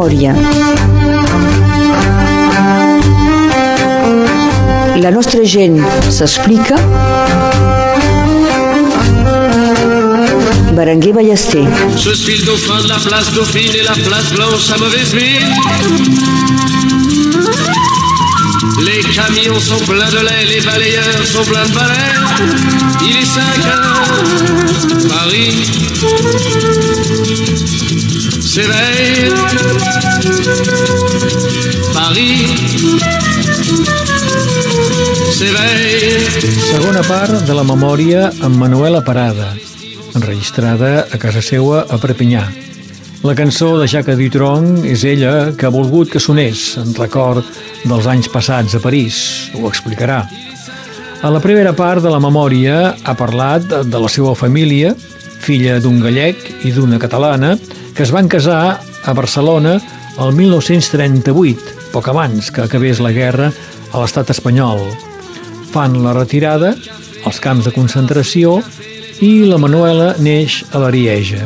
memòria. La nostra gent s'explica. Berenguer Ballester. Je suis le dauphin de la place Dauphine et la place Blanche à mauvaise mine. Les camions sont pleins de lait, les balayeurs sont pleins de balais. Il est 5 heures, Paris s'éveille. Paris s'éveille. Segona part de la memòria amb Manuela Parada, enregistrada a casa seua a Perpinyà. La cançó de Jacques Dutronc és ella que ha volgut que sonés en record dels anys passats a París, ho explicarà. A la primera part de la memòria ha parlat de la seva família, filla d'un gallec i d'una catalana, que es van casar a Barcelona el 1938, poc abans que acabés la guerra a l'estat espanyol. Fan la retirada als camps de concentració i la Manuela neix a l'Arieja.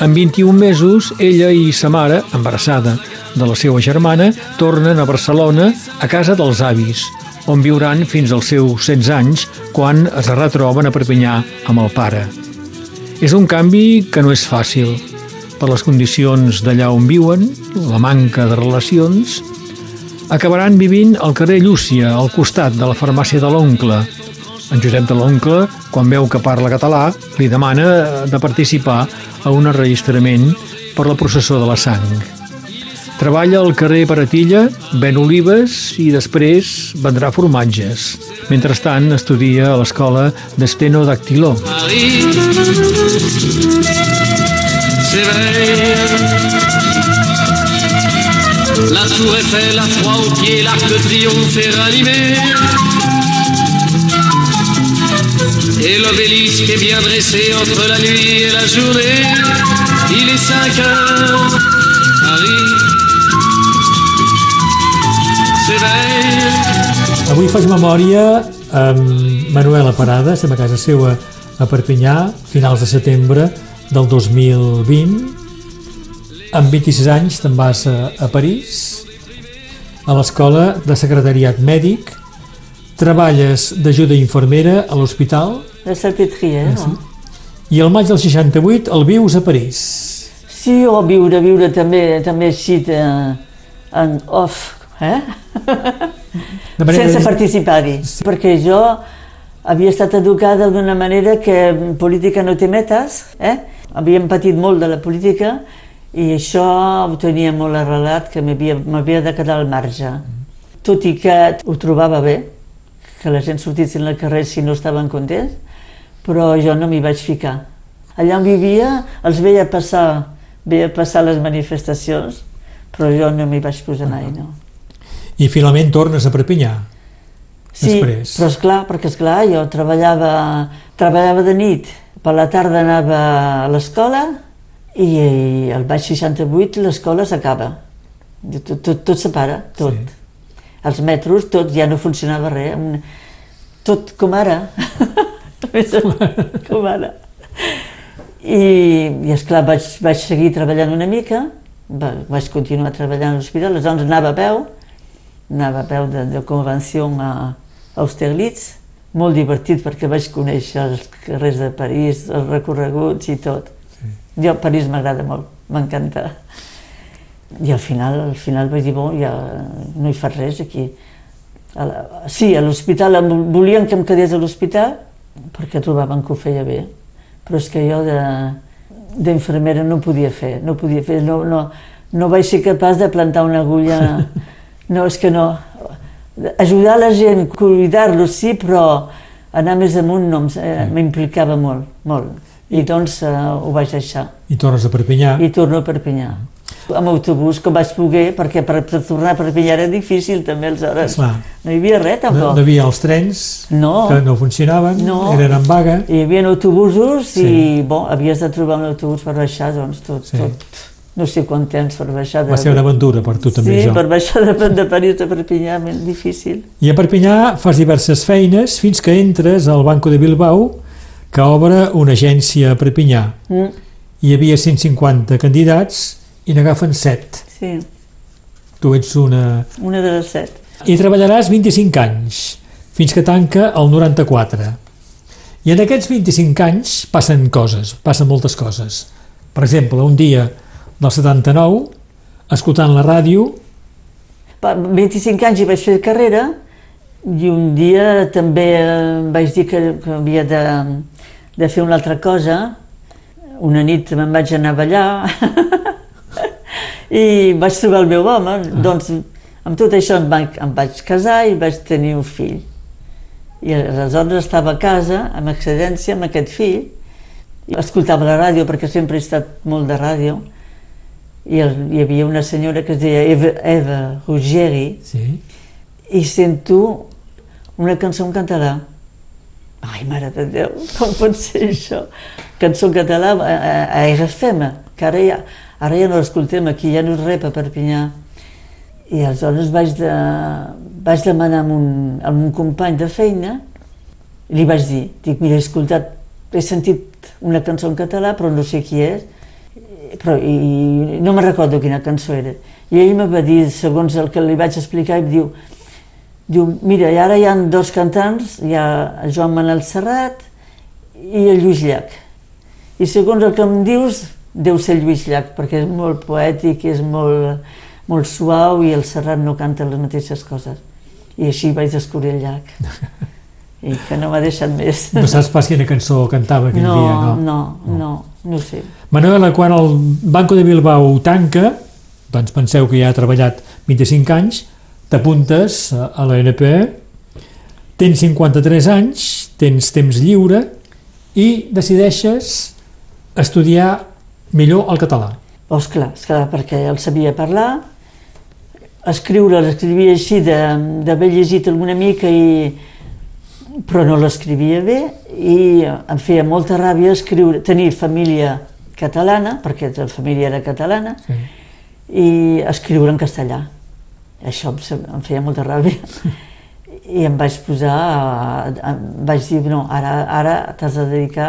En 21 mesos, ella i sa mare, embarassada de la seva germana, tornen a Barcelona a casa dels avis, on viuran fins als seus 16 anys quan es retroben a Perpinyà amb el pare. És un canvi que no és fàcil, per les condicions d'allà on viuen, la manca de relacions, acabaran vivint al carrer Llúcia, al costat de la farmàcia de l'oncle. En Josep de l'oncle, quan veu que parla català, li demana de participar a un enregistrament per la processó de la sang. Treballa al carrer Paratilla, ven olives i després vendrà formatges. Mentrestant, estudia a l'escola d'Estenodactiló. Paris s'éveille. La tour Eiffel, la froid aux pieds, l'arc de triomphe est ranimé. Et l'obélisque est bien dressé entre la nuit et la journée. Il est 5 heures, Paris s'éveille. Avui faig memòria amb Manuela Parada, estem a casa seva a Perpinyà, finals de setembre del 2020. Amb 26 anys te'n vas a, a París, a l'escola de secretariat mèdic, treballes d'ajuda infermera a l'hospital La Salpêtrière. Sí. i el maig del 68 el vius a París. Sí, o viure, viure també, també així de, en off, eh? De Sense participar-hi. Sí. Perquè jo havia estat educada d'una manera que política no té metes, eh? Havíem patit molt de la política i això ho tenia molt arrelat, que m'havia de quedar al marge. Tot i que ho trobava bé, que la gent sortissin al carrer si no estaven contents, però jo no m'hi vaig ficar. Allà on vivia els veia passar, veia passar les manifestacions, però jo no m'hi vaig posar mai, no. I finalment tornes a Perpinyà. Sí, Després. però esclar, perquè esclar, jo treballava, treballava de nit, per la tarda anava a l'escola i, al baix 68 l'escola s'acaba. Tot, tot, tot se para, tot. Sí. Els metros, tot, ja no funcionava res. Tot com ara. com ara. I, i esclar, vaig, vaig seguir treballant una mica, va, vaig continuar treballant a l'hospital, aleshores anava a peu, anava a peu de, de convenció a Austerlitz, molt divertit perquè vaig conèixer els carrers de París, els recorreguts i tot. Sí. Jo, París m'agrada molt, m'encanta. I al final, al final vaig dir, bon, ja no hi fas res aquí. A la, sí, a l'hospital, volien que em quedés a l'hospital perquè trobaven que ho feia bé, però és que jo de d'infermera no podia fer, no podia fer, no, no, no vaig ser capaç de plantar una agulla, no, és que no. Ajudar la gent, cuidar-los sí, però anar més amunt no, eh, m'implicava molt, molt. I doncs eh, ho vaig deixar I tornes a Perpinyà. i torno a Perpinyà. Amb autobús, com vaig poder, perquè per, per tornar a Perpinyà era difícil també aleshores. Clar. No hi havia res No, tampoc. no hi havia els trens No. que no funcionaven, No. eren en vaga. Hi havia autobusos Sí. i bon, havies de trobar un autobús per baixar, doncs tot, Sí. tot, no sé quant temps per baixar. De, Va ser una aventura per tu també, sí, això. per baixar de, de París a Perpinyà, ben difícil. I a Perpinyà fas diverses feines fins que entres al Banco de Bilbao, que obre una agència a Perpinyà. Mm, Hi havia 150 candidats i n'agafen 7. sí, Tu ets una... una de les set. I treballaràs 25 anys, fins que tanca el 94. I en aquests 25 anys passen coses, passen moltes coses. Per exemple, un dia del 79, escoltant la ràdio, Pa- 25 anys hi vaig fer carrera i un dia també eh, vaig dir que, que havia de, de fer una altra cosa. Una nit me'n vaig anar a ballar i vaig trobar el meu home. Doncs amb tot això em vaig, em vaig casar i vaig tenir un fill. I aleshores estava a casa, amb excedència, amb aquest fill, i escoltava la ràdio perquè sempre he estat molt de ràdio i el, hi havia una senyora que es deia Eva, Eva Ruggeri sí, i sento una cançó en català. Ai, mare de Déu, com pot ser això? Cançó en català a, a, a RFM, que ara ja, ara ja no l'escoltem aquí, ja no és res a Perpinyà. I aleshores vaig, de, vaig demanar amb un, amb un company de feina i li vaig dir, dic, mira, he escoltat, he sentit una cançó en català, però no sé qui és, però i, no me recordo quina cançó era. I ell me va dir, segons el que li vaig explicar, i diu, diu, mira, i ara hi ha dos cantants, hi ha el Joan Manel Serrat i el Lluís Llach. I segons el que em dius, deu ser Lluís Llach, perquè és molt poètic, és molt, molt suau i el Serrat no canta les mateixes coses. I així vaig descobrir el Llach. I que no m'ha deixat més. no saps pas quina cançó cantava aquell no, dia, no? no, no, no ho sé. Manuela, quan el Banco de Bilbao tanca, doncs penseu que ja ha treballat 25 anys, t'apuntes a a l'ANP, tens 53 anys, tens temps lliure i decideixes estudiar millor el català. Doncs clar, esclar, perquè el sabia parlar, escriure l'escrivia així de- d'haver llegit alguna mica i però no l'escrivia bé i em feia molta ràbia escriure, tenir família catalana, perquè la família era catalana, Sí. i escriure en castellà. Això em, feia molta ràbia. I em vaig posar, a, em vaig dir, no, ara, ara t'has de dedicar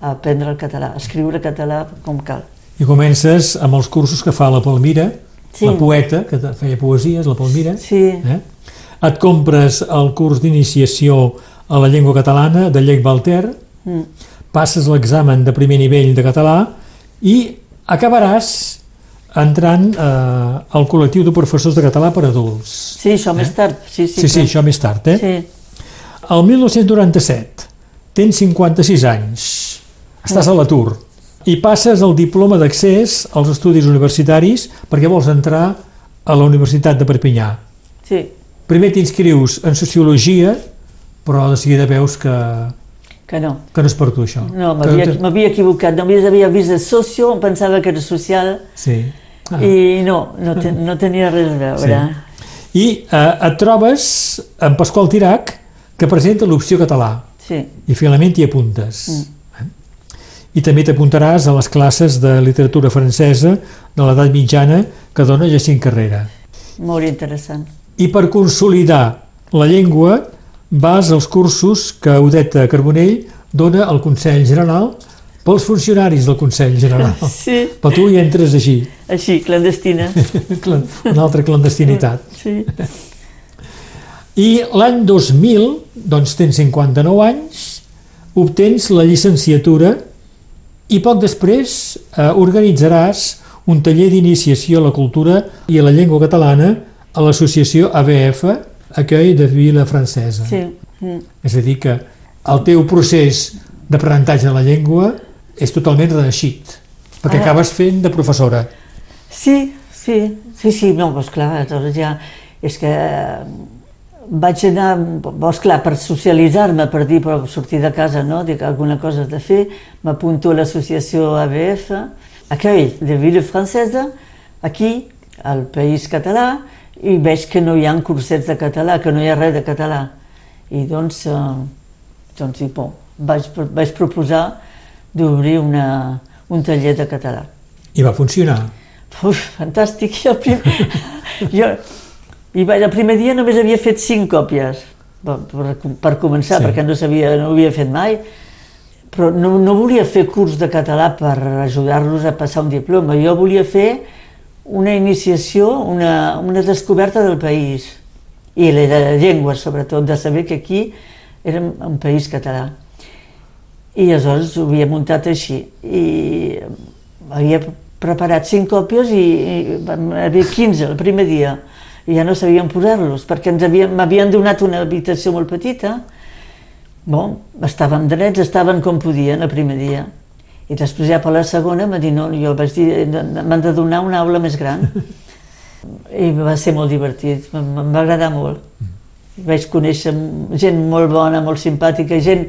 a aprendre el català, a escriure català com cal. I comences amb els cursos que fa la Palmira, Sí. la poeta, que feia poesies, la Palmira. Sí, Eh? Et compres el curs d'iniciació a la llengua catalana de Llec Valter, Mm. passes l'examen de primer nivell de català i acabaràs entrant eh, al col·lectiu de professors de català per adults. Sí, això més tard. Sí, sí, Sí, sí, clar. això més tard, eh? Sí, El 1997, tens 56 anys, estàs a l'atur i passes el diploma d'accés als estudis universitaris perquè vols entrar a la Universitat de Perpinyà. sí, Primer t'inscrius en Sociologia, però de seguida veus que, que no. que no és per tu, això. No, m'havia equivocat. Només havia vist el socio, em pensava que era social, Sí. Ah. i no, no, te, no tenia res a veure. I eh, et trobes amb Pasqual Tirac, que presenta l'opció català, Sí, i finalment t'hi apuntes. Eh? I també t'apuntaràs a les classes de literatura francesa de l'edat mitjana que dona Jacint Carrera. molt interessant. I per consolidar la llengua vas als cursos que Odeta Carbonell dona al Consell General pels funcionaris del Consell General. Sí, Però tu hi entres així, així, clandestina. clan- una altra clandestinitat. Sí, I l'any 2000, doncs tens 59 anys, obtens la llicenciatura i poc després eh, organitzaràs un taller d'iniciació a la cultura i a la llengua catalana a l'associació ABF, Accueil de Vila Francesa. sí. Mm. És a dir, que el teu procés d'aprenentatge de la llengua és totalment reeixit, perquè Ara- acabes fent de professora. Sí, sí, sí, sí, no, doncs clar, aleshores ja, és que eh, vaig anar, doncs clar, per socialitzar-me, per dir, per sortir de casa, no?, dic, alguna cosa has de fer, m'apunto a l'associació ABF, Accueil de Vila Francesa, aquí, al País Català, i veig que no hi ha cursets de català, que no hi ha res de català. I doncs, eh, doncs i bon, vaig, vaig proposar d'obrir una, un taller de català. I va funcionar. Uf, fantàstic. Jo, primer, jo i vaig, el primer dia només havia fet cinc còpies, per, per, per començar, sí. perquè no, sabia, no ho havia fet mai, però no, no volia fer curs de català per ajudar-los a passar un diploma, jo volia fer una iniciació, una, una descoberta del país i de la llengua, sobretot, de saber que aquí érem un país català. I aleshores ho havia muntat així. I havia preparat cinc còpies i, i vam haver 15 el primer dia. I ja no sabíem posar-los, perquè ens havien, m'havien donat una habitació molt petita. Bon, estàvem drets, estaven com podien el primer dia. I després ja per la segona m'ha dit, no, jo vaig dir, m'han de donar una aula més gran. I va ser molt divertit, em va agradar molt. Vaig conèixer gent molt bona, molt simpàtica, gent,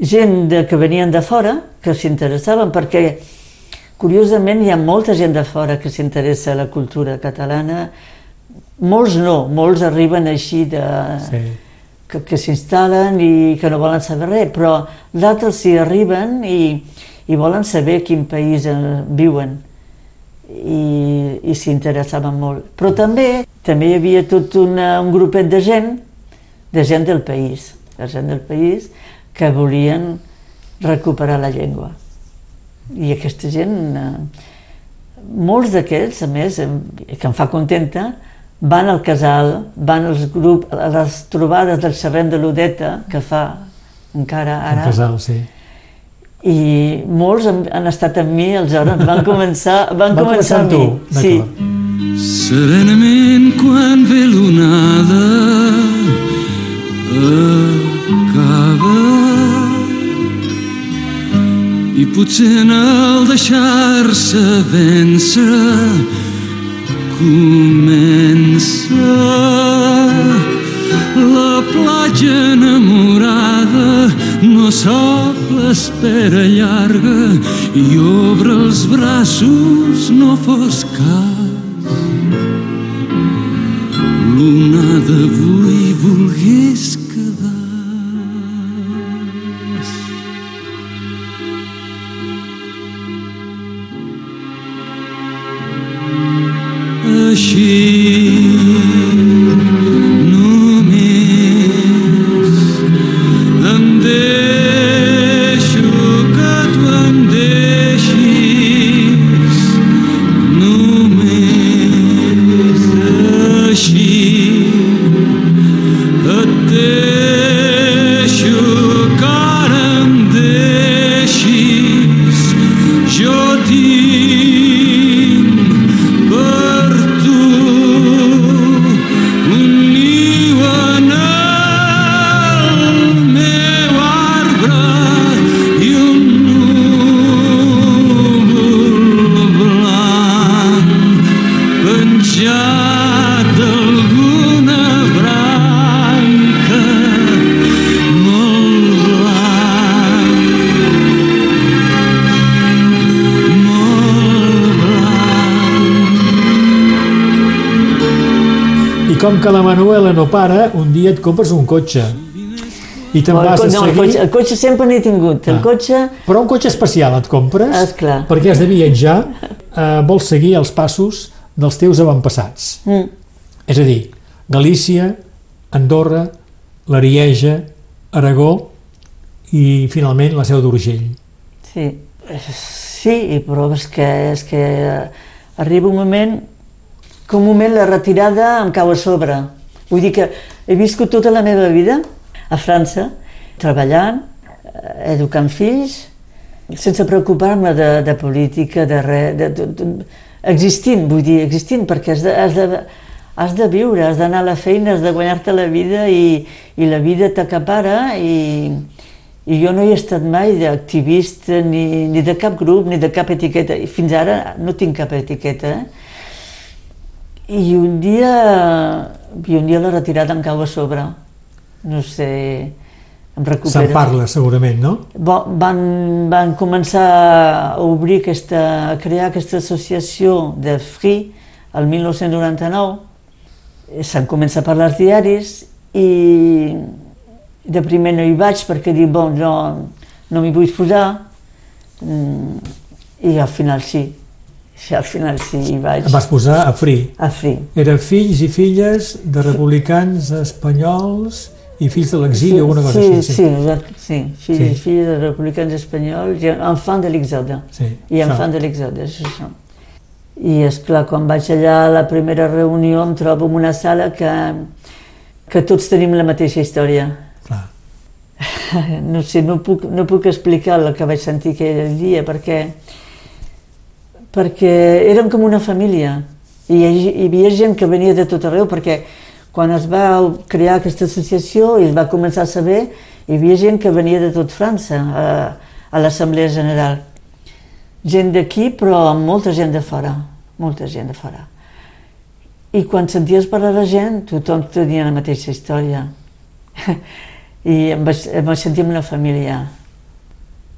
gent de, que venien de fora, que s'interessaven, perquè curiosament hi ha molta gent de fora que s'interessa a la cultura catalana. Molts no, molts arriben així de... Sí que, que s'instal·len i que no volen saber res, però d'altres s'hi arriben i, i volen saber quin país eh, viuen i, i s'interessaven molt. Però també també hi havia tot una, un grupet de gent, de gent del país, de gent del país que volien recuperar la llengua. I aquesta gent, eh, molts d'aquells, a més, que em fa contenta, van al casal, van als grups, a les trobades del Serrem de l'Odeta, que fa encara ara. El casal, sí. I molts han, han estat amb mi, aleshores van començar, van, van començar amb tu, mi. Sí. Serenament quan ve l'onada acaba i potser en el deixar-se vèncer comença la platja enamorada no sap l'espera llarga i obre els braços no fos cas. L'onada avui volgués que la Manuela no para, un dia et compres un cotxe. I te'n el, vas a no, el, seguir... cotxe, el cotxe sempre n'he tingut. El Ah. cotxe, Però un cotxe especial et compres Esclar. perquè has de viatjar, eh, vols seguir els passos dels teus avantpassats. mm, És a dir, Galícia, Andorra, l'Arieja, Aragó i finalment la Seu d'Urgell. sí. Sí, però és que, és que arriba un moment que un moment la retirada em cau a sobre. Vull dir que he viscut tota la meva vida a França, treballant, eh, educant fills, sense preocupar-me de, de política, de res, de, de, de, existint, vull dir, existint, perquè has de, has de, has de viure, has d'anar a la feina, has de guanyar-te la vida i, i la vida t'acapara i, i jo no he estat mai d'activista ni, ni de cap grup ni de cap etiqueta, i fins ara no tinc cap etiqueta. Eh? I un dia, i un dia la retirada em cau a sobre. No sé, em recupero. Se'n parla segurament, no? Van, van començar a obrir aquesta, a crear aquesta associació de Free el 1999. Se'n comença a parlar als diaris i de primer no hi vaig perquè dic, bon, no, no m'hi vull posar Mm, i al final sí. Sí, al final sí, hi vaig. Et vas posar a Free. A Free. Era fills i filles de republicans espanyols i fills de l'exili o alguna cosa sí, així. Sí, exacte, sí. Fills Sí. i filles de republicans espanyols i enfants de l'exode. sí. I enfants de l'exode, és això. I és clar, quan vaig allà a la primera reunió em trobo en una sala que, que tots tenim la mateixa història. Clar. No sé, no puc, no puc explicar el que vaig sentir aquell dia perquè, perquè érem com una família i hi, havia gent que venia de tot arreu perquè quan es va crear aquesta associació i es va començar a saber, hi havia gent que venia de tot França a, a l'Assemblea General. Gent d'aquí, però amb molta gent de fora, molta gent de fora. I quan senties parlar de gent, tothom tenia la mateixa història. I em vaig, em vaig sentir amb una família.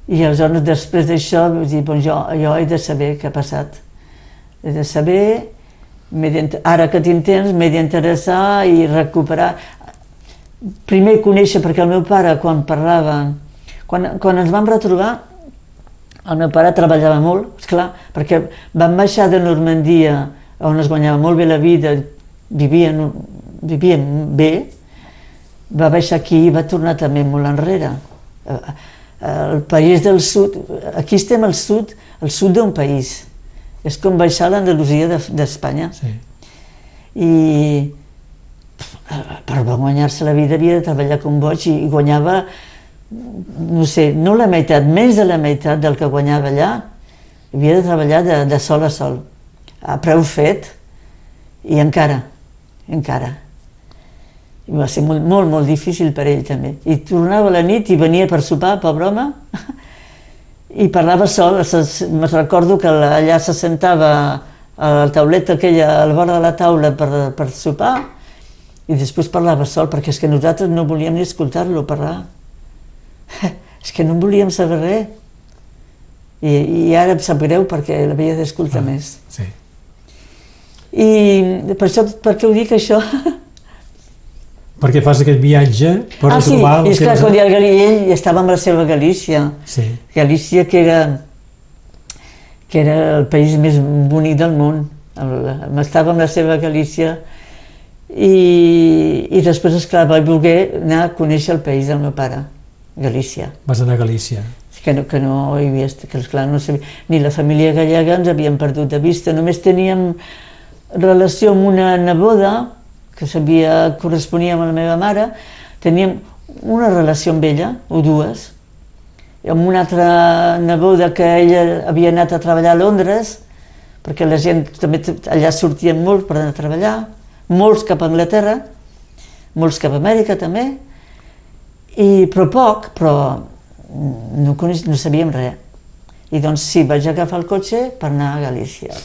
I aleshores, després d'això, vaig dir, bon, jo, jo he de saber què ha passat. He de saber ara que tinc temps m'he d'interessar i recuperar primer conèixer perquè el meu pare quan parlava quan, quan ens vam retrobar el meu pare treballava molt, és clar, perquè vam baixar de Normandia on es guanyava molt bé la vida vivien, vivien bé va baixar aquí i va tornar també molt enrere el país del sud aquí estem al sud, al sud d'un país és com baixar a l'Andalusia d'Espanya. Sí. I per guanyar-se la vida havia de treballar com boig i guanyava, no sé, no la meitat, més de la meitat del que guanyava allà, havia de treballar de, de sol a sol, a preu fet, i encara, encara. I va ser molt, molt, molt difícil per ell també. I tornava a la nit i venia per sopar, pobre home, i parlava sol, me recordo que allà se sentava a la tauleta aquella al vora de la taula per, per sopar i després parlava sol perquè és que nosaltres no volíem ni escoltar-lo parlar és que no en volíem saber res i, i ara em sap greu perquè l'havia d'escoltar ah, més sí. i per això, per què ho dic això? perquè fas aquest viatge per ah, sí, trobar... és clar, quan ell, ell estava amb la seva Galícia. Sí. Galícia, que era, que era el país més bonic del món. Estava amb la seva Galícia i, i després, esclar, vaig voler anar a conèixer el país del meu pare, Galícia. Vas anar a Galícia. Que no, que no hi havia, que esclar, no sabia, ni la família gallega ens havíem perdut de vista, només teníem relació amb una neboda que sabia, corresponia amb la meva mare, teníem una relació amb ella, o dues, i amb una altra neboda que ella havia anat a treballar a Londres, perquè la gent també allà sortien molt per anar a treballar, molts cap a Anglaterra, molts cap a Amèrica també, i, però poc, però no, coneix, no sabíem res. I doncs sí, vaig agafar el cotxe per anar a Galícia.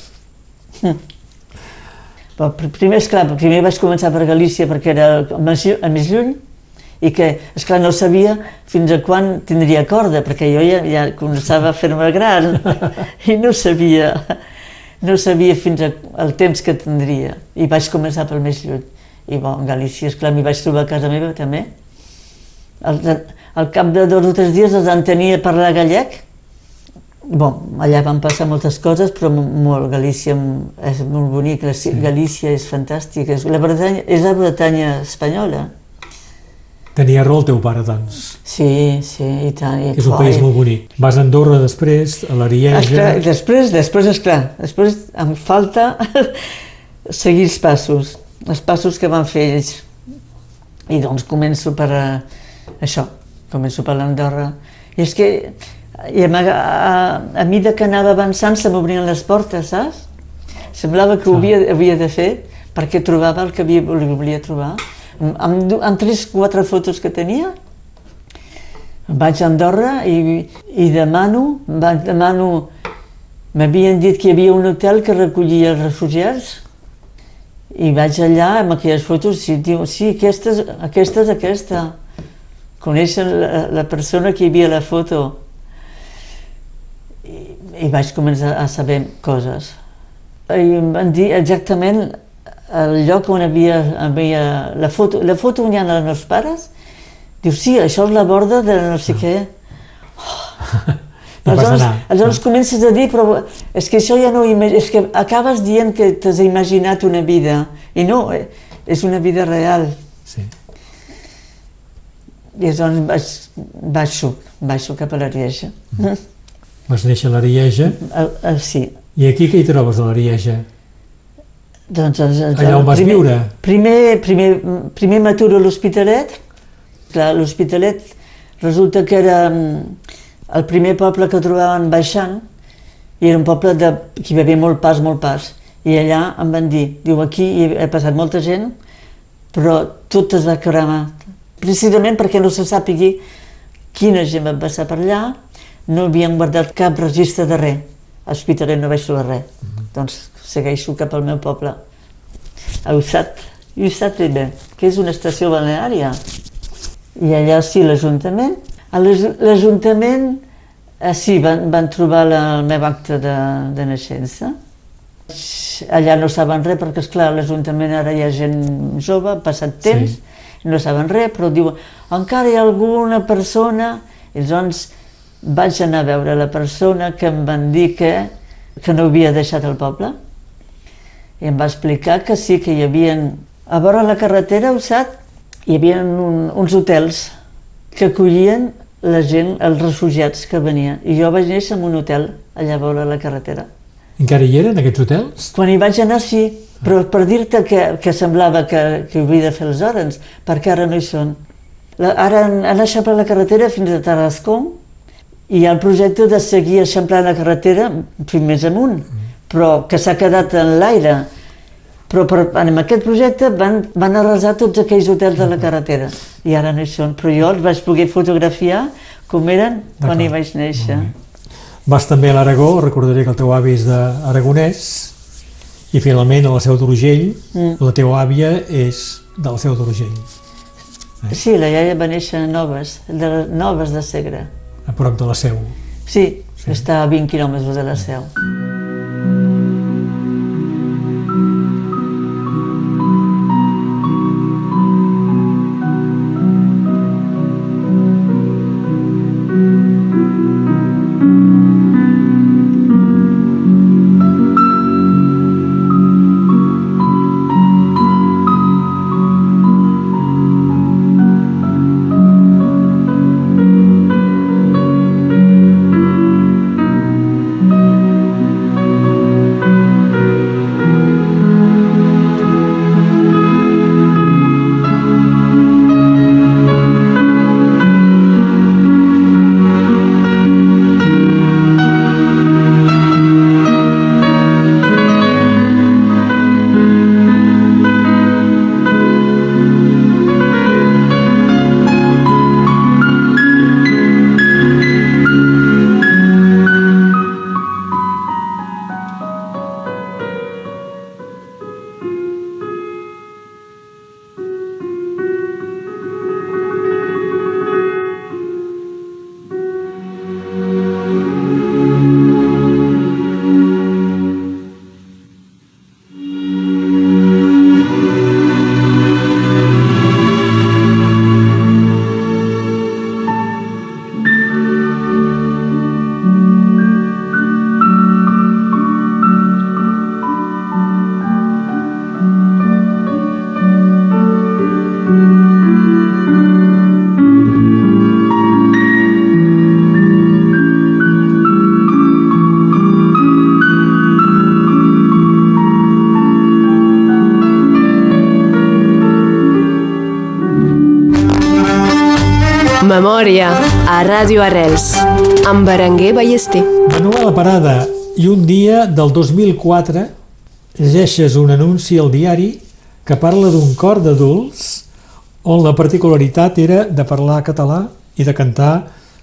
Però primer, esclar, primer vaig començar per Galícia perquè era el més, lluny i que, esclar, no sabia fins a quan tindria corda, perquè jo ja, ja començava a fer-me gran i no sabia, no sabia fins al temps que tindria. I vaig començar pel més lluny. I bon, Galícia, esclar, m'hi vaig trobar a casa meva també. Al, al cap de dos o tres dies els entenia parlar gallec Bon, allà van passar moltes coses, però molt, Galícia és molt bonic, sí. Galícia és fantàstica, és la Bretanya, és la Bretanya espanyola. Tenia raó el teu pare, doncs. Sí, sí, i tant. I, és un país molt bonic. Vas a Andorra després, a l'Arieja... Després, després, esclar, després em falta seguir els passos, els passos que van fer ells. I doncs començo per uh, això, començo per l'Andorra. I és que i a, a, a mida que anava avançant se m'obrien les portes, saps? Semblava que ho havia, havia de fer perquè trobava el que havia, volia trobar. Amb, amb tres, quatre fotos que tenia, vaig a Andorra i, i demano, vaig, demano, m'havien dit que hi havia un hotel que recollia els refugiats i vaig allà amb aquelles fotos i diu, sí, aquesta és aquesta. És aquesta. Coneixen la, la persona que hi havia la foto i vaig començar a saber coses. I em van dir exactament el lloc on havia, havia la foto, la foto on hi ha els meus pares, diu, sí, això és la borda de no sé què. Oh. aleshores, aleshores comences a dir, però és que això ja no és que acabes dient que t'has imaginat una vida, i no, eh, és una vida real. Sí. I aleshores baix, baixo, baixo cap a l'Arieja. Mm. Vas néixer a l'Arieja el, el, sí. I aquí què hi trobes a l'Arieja? Doncs, els, Allà on vas primer, viure? Primer, primer, primer m'aturo a l'Hospitalet. Clar, l'Hospitalet resulta que era mm, el primer poble que trobaven baixant i era un poble de, que hi havia molt pas, molt pas. I allà em van dir, diu, aquí hi ha passat molta gent, però tot es va cremar. Precisament perquè no se sàpigui quina gent va passar per allà, no havien guardat cap registre de res. A l'Hospitalet no vaig trobar res. Doncs segueixo cap al meu poble, a Ussat, Ussat Ribe, que és una estació balneària. I allà sí, l'Ajuntament. L'Ajuntament, eh, sí, van, van trobar la, el meu acte de, de naixença. Allà no saben res, perquè, esclar, a l'Ajuntament ara hi ha gent jove, passat temps, Sí. no saben res, però diuen, encara hi ha alguna persona... I doncs vaig anar a veure la persona que em van dir que, que no havia deixat el poble. I em va explicar que sí, que hi havia... A vora la carretera, ho sap, hi havia un, uns hotels que acollien la gent, els refugiats que venien. I jo vaig néixer en un hotel allà a vora la carretera. Encara hi eren aquests hotels? Quan hi vaig anar, sí, però per dir-te que, que semblava que, que havia de fer els hores, perquè ara no hi són. La, ara han, han eixamplat la carretera fins a Tarascon i hi ha el projecte de seguir eixamplant la carretera fins més amunt, però que s'ha quedat en l'aire. Però per, en aquest projecte van, van arrasar tots aquells hotels de la carretera i ara no hi són, però jo els vaig poder fotografiar com eren quan hi vaig néixer. Vas també a l'Aragó, recordaré que el teu avi és d'Aragonès, i finalment a la Seu d'Urgell, Mm. la teva àvia és de la Seu d'Urgell, Sí, la iaia va néixer a Noves, de Noves de Segre. A prop de la Seu. Sí, sí. està a 20 quilòmetres de la Seu. Memòria a Ràdio Arrels amb Berenguer Ballester. Manuela Parada, i un dia del 2004 llegeixes un anunci al diari que parla d'un cor d'adults on la particularitat era de parlar català i de cantar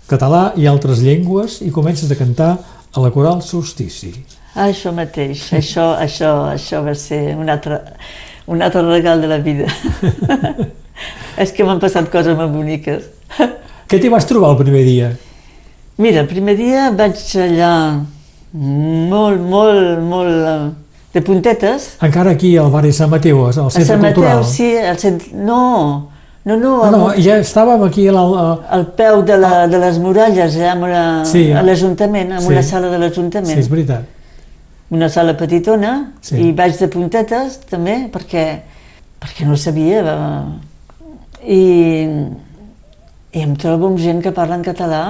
català i altres llengües i comences a cantar a la coral Solstici. Ah, això mateix, això, això, això va ser un altre, un altre regal de la vida. És que m'han passat coses molt boniques. Què t'hi vas trobar el primer dia? Mira, el primer dia vaig allà molt, molt, molt eh, de puntetes. Encara aquí al barri Sant Mateu, al A centre Sant Mateu, cultural. sí, al centre... No, no, no, No, no, ja estàvem aquí al, al, al peu de, la, de les muralles, allà amb la, Sí. a l'Ajuntament, amb Sí. una sala de Sí, l'Ajuntament. és veritat. una sala petitona Sí. i vaig de puntetes també perquè, perquè no sabia eh, i, i em trobo amb gent que parla en català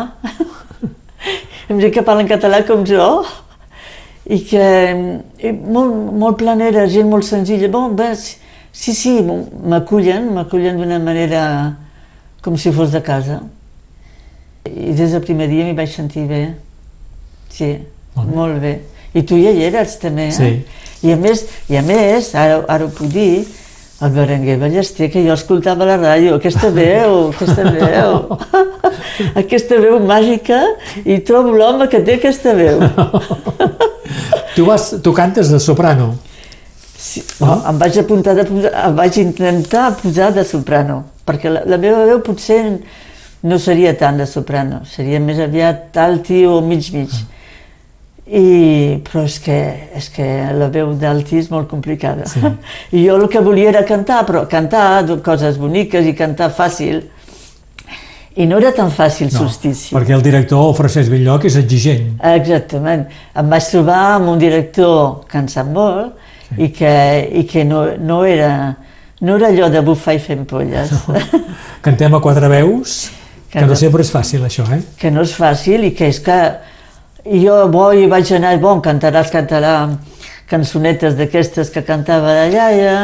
amb gent que parla en català com jo i que i molt, molt planera, gent molt senzilla. Bon, bé, sí, sí, m'acullen, m'acullen d'una manera com si fos de casa. I des del primer dia m'hi vaig sentir bé. Sí, Molt bé. molt bé. I tu ja hi eres també, eh? Sí. I a més, i a més ara, ara ho puc dir, el Berenguer Ballester, que jo escoltava a la ràdio, aquesta veu, aquesta veu, aquesta veu màgica, i trobo l'home que té aquesta veu. Tu, vas, tu cantes de soprano. Sí, oh, em vaig apuntar de posar, em vaig intentar posar de soprano, perquè la, la meva veu potser no seria tant de soprano, seria més aviat alti o mig-mig. I, però és que, és que la veu d'alti és molt complicada. Sí. I jo el que volia era cantar, però cantar coses boniques i cantar fàcil. I no era tan fàcil, No, solstici. perquè el director, Francesc Belloc, és exigent. Exactament. Em vaig trobar amb un director que en sap molt sí. i que, i que no, no, era, no era allò de bufar i fent polles, Cantem a quatre veus, que Que no no. sempre és fàcil, això, eh? que no és fàcil i que és que jo bo, hi vaig anar, bon, cantaràs, cantarà cançonetes d'aquestes que cantava de iaia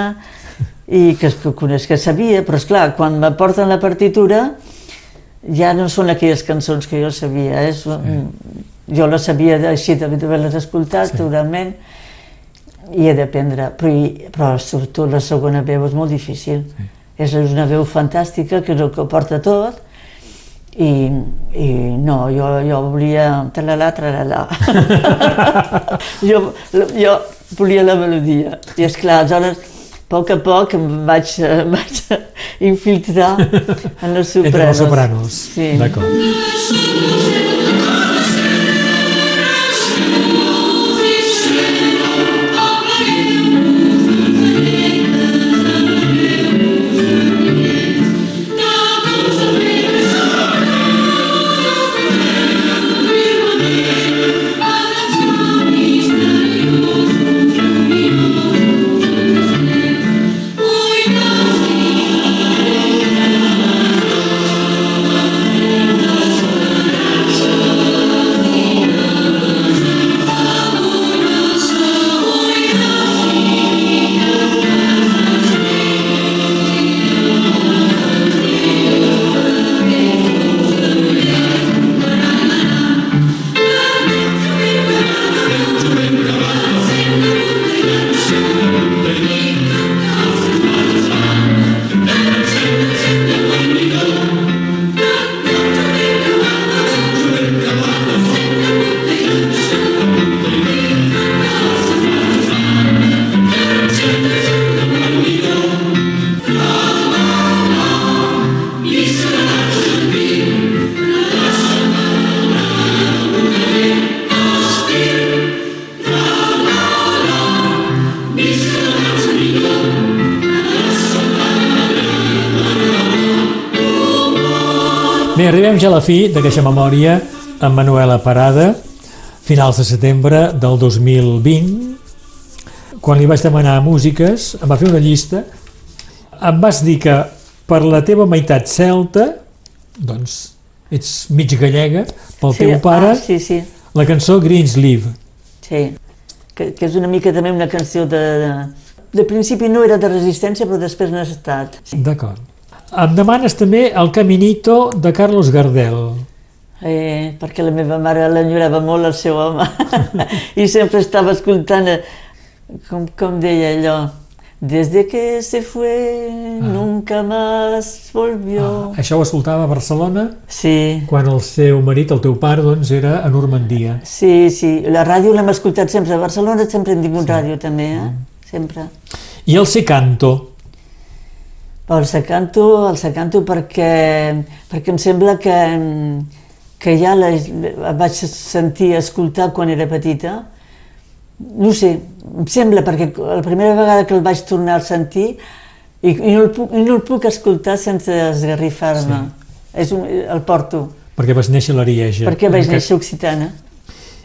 i que, que coneix que sabia, però és clar, quan me porten la partitura ja no són aquelles cançons que jo sabia, és, jo les sabia de- així d'haver-les escoltat, sí. segurament, i he d'aprendre, però, i- però sobretot la segona veu és molt difícil. Sí. És una veu fantàstica, que és el que porta tot, i, i no, jo, jo volia tralala, tralala. jo, jo volia la melodia. I és clar, aleshores, a poc a poc em vaig, em vaig infiltrar en els sopranos. Entre els sopranos. Sí. D'acord. Arribem ja a la fi d'aquesta memòria amb Manuela Parada, finals de setembre del 2020. Quan li vaig demanar músiques, em va fer una llista. Em vas dir que per la teva meitat celta, doncs ets mig gallega, pel teu pare, Ah, sí, sí, la cançó Greensleeve. sí. Que, que és una mica també una canció de, de... De principi no era de resistència, però després n'ha estat. Sí. D'acord. Em demanes també el Caminito de Carlos Gardel. Eh, perquè la meva mare l'enyorava molt el seu home i sempre estava escoltant eh, com, com deia allò Desde que se fue, nunca más volvió. Ah, això ho escoltava a Barcelona Sí, quan el seu marit, el teu pare, doncs, era a Normandia. sí, sí. La ràdio l'hem escoltat sempre. A Barcelona sempre hem tingut ràdio, també, eh? Sempre. I el Secanto, el secanto, el secanto perquè, perquè em sembla que, que ja la, la vaig sentir, escoltar quan era petita. No sé, em sembla, perquè la primera vegada que el vaig tornar a sentir i, i, no, el puc, i no el puc escoltar sense esgarrifar-me. Sí. Un, el porto, perquè vas néixer a l'Arieja. perquè vaig En néixer occitana.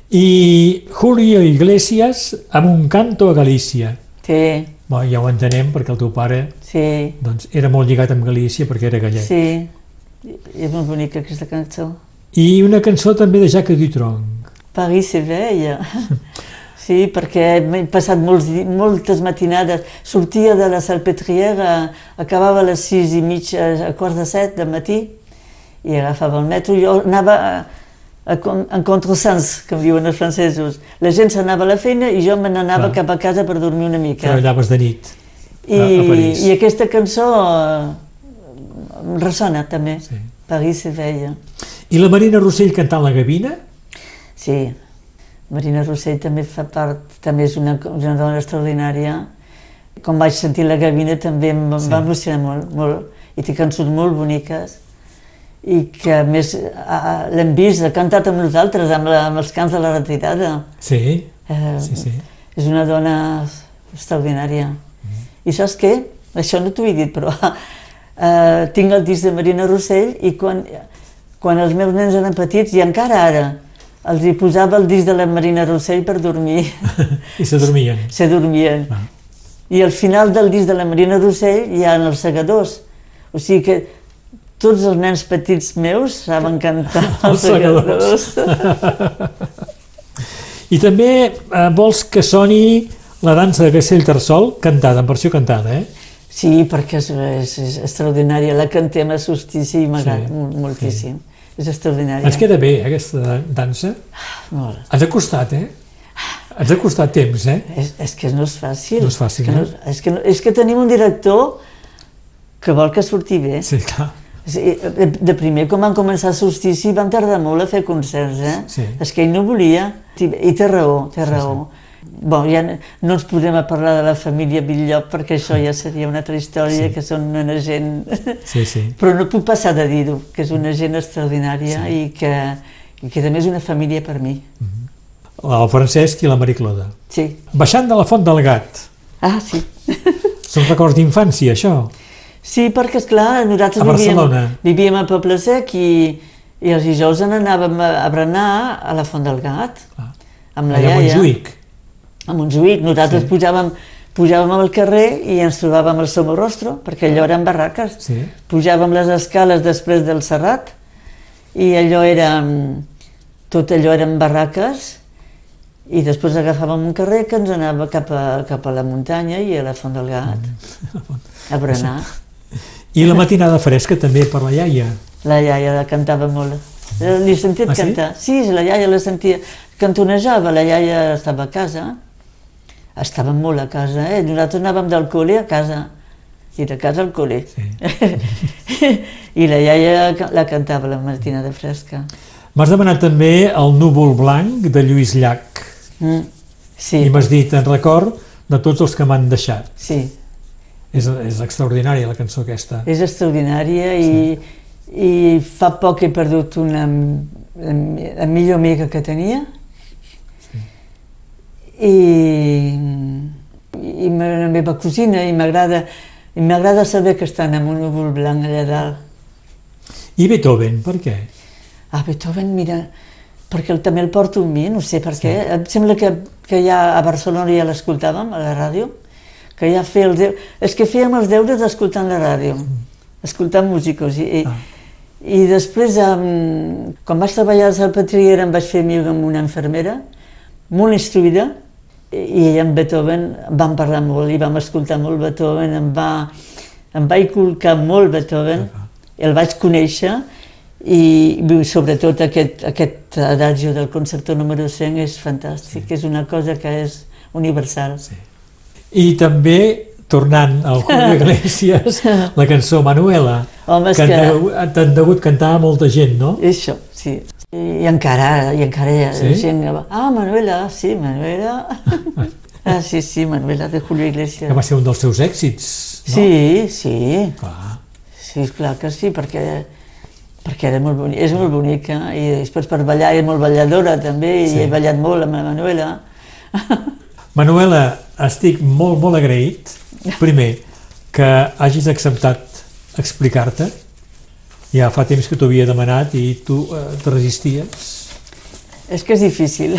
I Julio Iglesias amb un canto a Galícia. Sí, Bé, ja ho entenem, perquè el teu pare sí, doncs, era molt lligat amb Galícia perquè era gallec. sí. I és molt bonica aquesta cançó. I una cançó també de Jacques Dutronc. Paris c'est veille. Sí, perquè m'he passat molts, moltes matinades. Sortia de la Salpêtrière, acabava a les sis i mitja, a quarts de set de matí, i agafava el metro. Jo anava a, en contrasens, com diuen els francesos. La gent s'anava a la feina i jo me n'anava cap a casa per dormir una mica. Treballaves de nit. I, a- París. I aquesta cançó eh, em ressona també. Sí. París se veia. I la Marina Rossell cantant la gavina? Sí, Marina Rossell també fa part, també és una, una dona extraordinària. Quan vaig sentir la gavina també em sí. va emocionar molt, molt, i té cançons molt boniques i que a més l'hem vist, ha cantat amb nosaltres, amb, la, amb els cants de la retirada. Sí, Eh, sí, sí. És una dona extraordinària. I saps què? Això no t'ho he dit, però eh, tinc el disc de Marina Rossell i quan, quan els meus nens eren petits, i encara ara, els hi posava el disc de la Marina Rossell per dormir. I se dormien. Se dormien. Ah. I al final del disc de la Marina Rossell hi ha els segadors. O sigui que tots els nens petits meus saben cantar els, segadors. I també eh, vols que soni la dansa de Castellterçol cantada, en versió cantada, eh? Sí, perquè és, és, és extraordinària. La cantem a solstici i m'agrada Sí, sí, moltíssim. És extraordinària. Ens queda bé, eh, aquesta dansa. Molt. Ens ha costat, eh? Ens ha costat temps, eh? És, és que no és fàcil. No és fàcil, que eh? no, és, que no, és que tenim un director que vol que surti bé. Sí, clar. Sí, de, de primer, quan van començar a solstici, van tardar molt a fer concerts, eh? Sí. És que ell no volia. I té raó, té raó. Bon, ja no ens podem parlar de la família Bitllop perquè això ja seria una altra història, Sí. que són una gent... Sí, sí. Però no puc passar de dir-ho, que és una gent extraordinària sí. i, que, i que també és una família per mi. El Francesc i la Maricloda. Sí. Baixant de la Font del Gat. Ah, sí. Són records d'infància, això? Sí, perquè, esclar, nosaltres A vivíem, Barcelona. vivíem a Poble Sec i, i els dijous anàvem a, a berenar a la Font del Gat, Ah. amb la Allà a iaia. Montjuïc. A Montjuïc. Nosaltres Sí. pujàvem, pujàvem al carrer i ens trobàvem al Somorrostro, perquè allò eren barraques. Sí. Pujàvem les escales després del Serrat i allò era... Tot allò eren barraques i després agafàvem un carrer que ens anava cap a, cap a la muntanya i a la Font del Gat, Mm. a berenar. I la matinada fresca també per la iaia. La iaia la cantava molt. Eh, L'he sentit Ah, sí? cantar. Sí, la iaia la sentia. Cantonejava, la iaia estava a casa. Estava molt a casa, eh? Nosaltres anàvem del col·le a casa. I de casa al col·le. Sí. I la iaia la cantava la matinada fresca. M'has demanat també el núvol blanc de Lluís Llach. Mm. Sí, I m'has dit en record de tots els que m'han deixat. sí. És, és extraordinària la cançó aquesta. És extraordinària i, i fa poc he perdut una, la, la millor amiga que tenia i, i ma- la meva cosina i m'agrada i m'agrada saber que estan amb un núvol blanc allà dalt. I Beethoven, per què? Ah, Beethoven, mira, perquè el, també el porto amb mi, no sé per què. Em sembla que, que ja a Barcelona ja l'escoltàvem, a la ràdio, que ja feia els deures... És que fèiem els deures escoltant la ràdio, escoltant músicos. I, i, Ah. i després, um, quan vaig treballar a Salpêtrière, em vaig fer amiga amb una infermera, molt instruïda, i ella amb Beethoven vam parlar molt i vam escoltar molt Beethoven, em va, em va inculcar molt Beethoven, el vaig conèixer i sobretot aquest, aquest adagio del concerto número 100 és fantàstic, és una cosa que és universal. Sí. I també, tornant al Julio Iglesias, la cançó Manuela, Home, que que- t'han degut cantar a molta gent, no? Això, sí. I encara, i encara hi ha Sí? gent que va, ah, Manuela, sí, Manuela. ah, sí, sí, Manuela de Julio Iglesias. Que va ser un dels seus èxits, no? Sí, sí, Clar. sí, clar que sí, perquè, perquè era molt bonic, és molt bonica i després per ballar és molt balladora també i Sí. he ballat molt amb la Manuela. Manuela, estic molt, molt agraït, primer, que hagis acceptat explicar-te. Ja fa temps que t'ho havia demanat i tu eh, te resisties, és que és difícil.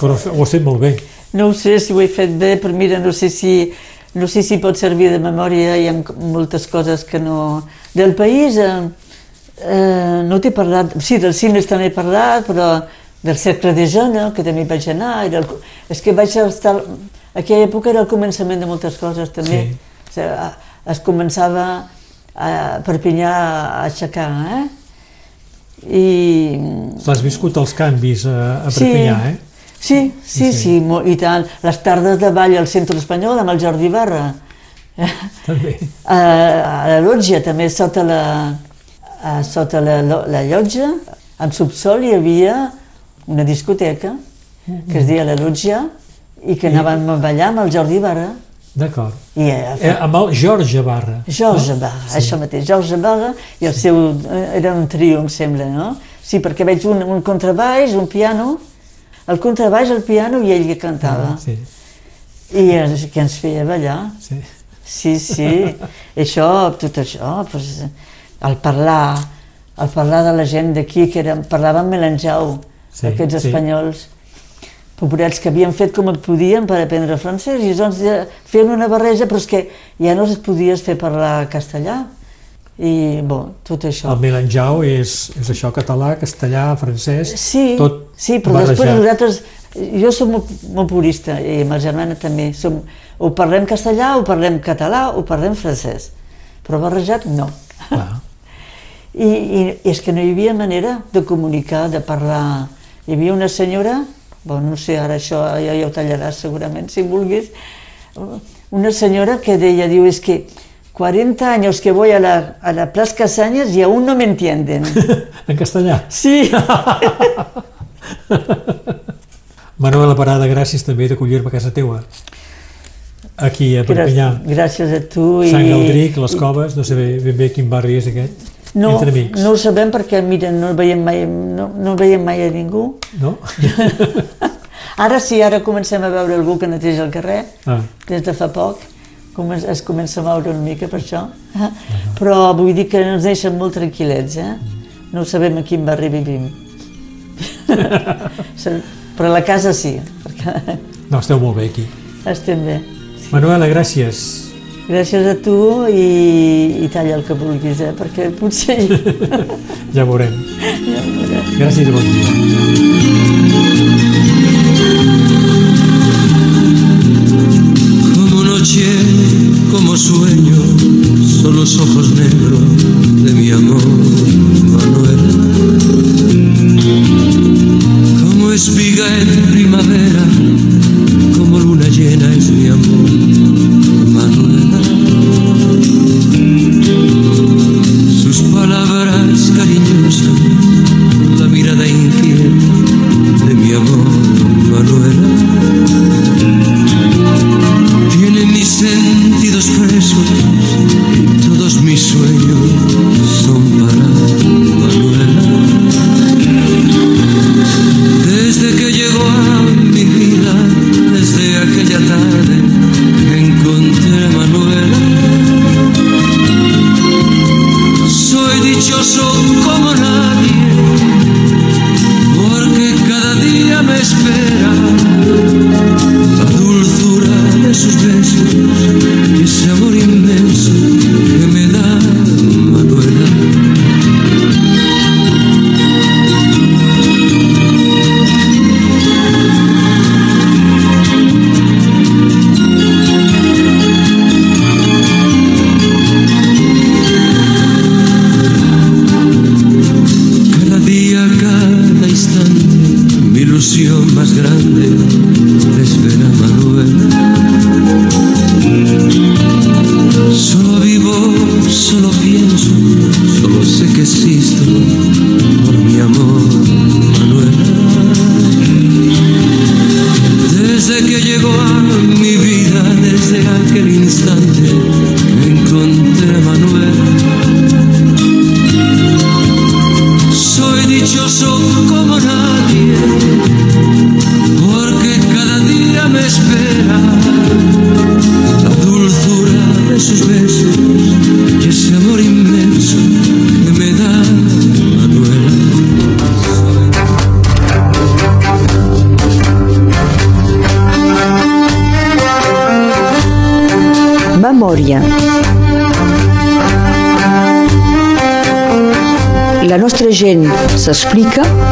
però ho has fet molt bé. No ho sé si ho he fet bé, però mira, no sé si, no sé si pot servir de memòria, hi ha moltes coses que no... Del país, eh, eh, no t'he parlat, sí, del cine també he parlat, però del cercle de jeunes, que també vaig anar. Era el, és que vaig estar... Aquella època era el començament de moltes coses, també. Sí. O sigui, es començava a Perpinyà a aixecar, eh? I... L'has viscut els canvis a, a Perpinyà, sí. eh? Sí, sí, sí, sí, i tant. Les tardes de ball al centre espanyol amb el Jordi Barra. També. A, a la lotja, també sota la, a, sota la, la llotja, en subsol hi havia una discoteca que es deia la lotja i que anàvem a ballar amb el Jordi Barra. D'acord. I, eh, Eh, amb el Jorge Barra. George Barra, sí. això mateix, George Barra i el seu, eh, era un trio, em sembla, no? Sí, perquè veig un, un contrabaix, un piano, el contrabaix, el piano i ell que cantava. Ah, Sí, I es, que ens feia ballar. sí. Sí, sí, això, tot això, pues, el parlar, el parlar de la gent d'aquí, que era, parlaven melanjau, Sí, sí, aquests sí. espanyols, pobrets que havien fet com podien per aprendre francès, i doncs feien una barreja, però és que ja no es podies fer parlar castellà. I, bon, tot això. El Melanjau és, és això, català, castellà, francès, Sí, tot sí, però després barrejat. nosaltres, jo soc molt, molt purista i ma germana també, som, o parlem castellà, o parlem català, o parlem francès, però barrejat no. Clar. I, i, I és que no hi havia manera de comunicar, de parlar. Hi havia una senyora, bon, no sé, ara això ja, ja ho tallaràs segurament, si vulguis, una senyora que deia, diu, és que 40 anys que voy a la, a la Plaza Casañas y aún no me entienden. En castellà. Sí, Manuela Parada, gràcies també d'acollir-me a casa teua. Aquí a Perpinyà. gràcies a tu. i- Sant Galdric, les Coves, no sé ben bé quin barri és aquest. No, Entre amics. no ho sabem perquè, mira, no veiem mai, no, no veiem mai a ningú. No? Ara sí, ara comencem a veure algú que neteja el carrer, Ah, des de fa poc, comen- es comença a moure una mica per això. Però vull dir que ens deixen molt tranquil·lets, eh? No sabem a quin barri vivim. Però la casa sí, perquè no, esteu molt bé aquí. estem bé. Manuela, gràcies. Gràcies a tu i, i talla el que vulguis, eh? perquè potser... Ja veurem. Gràcies i bon dia. Como noche, como sueño, son los ojos negros s'explica.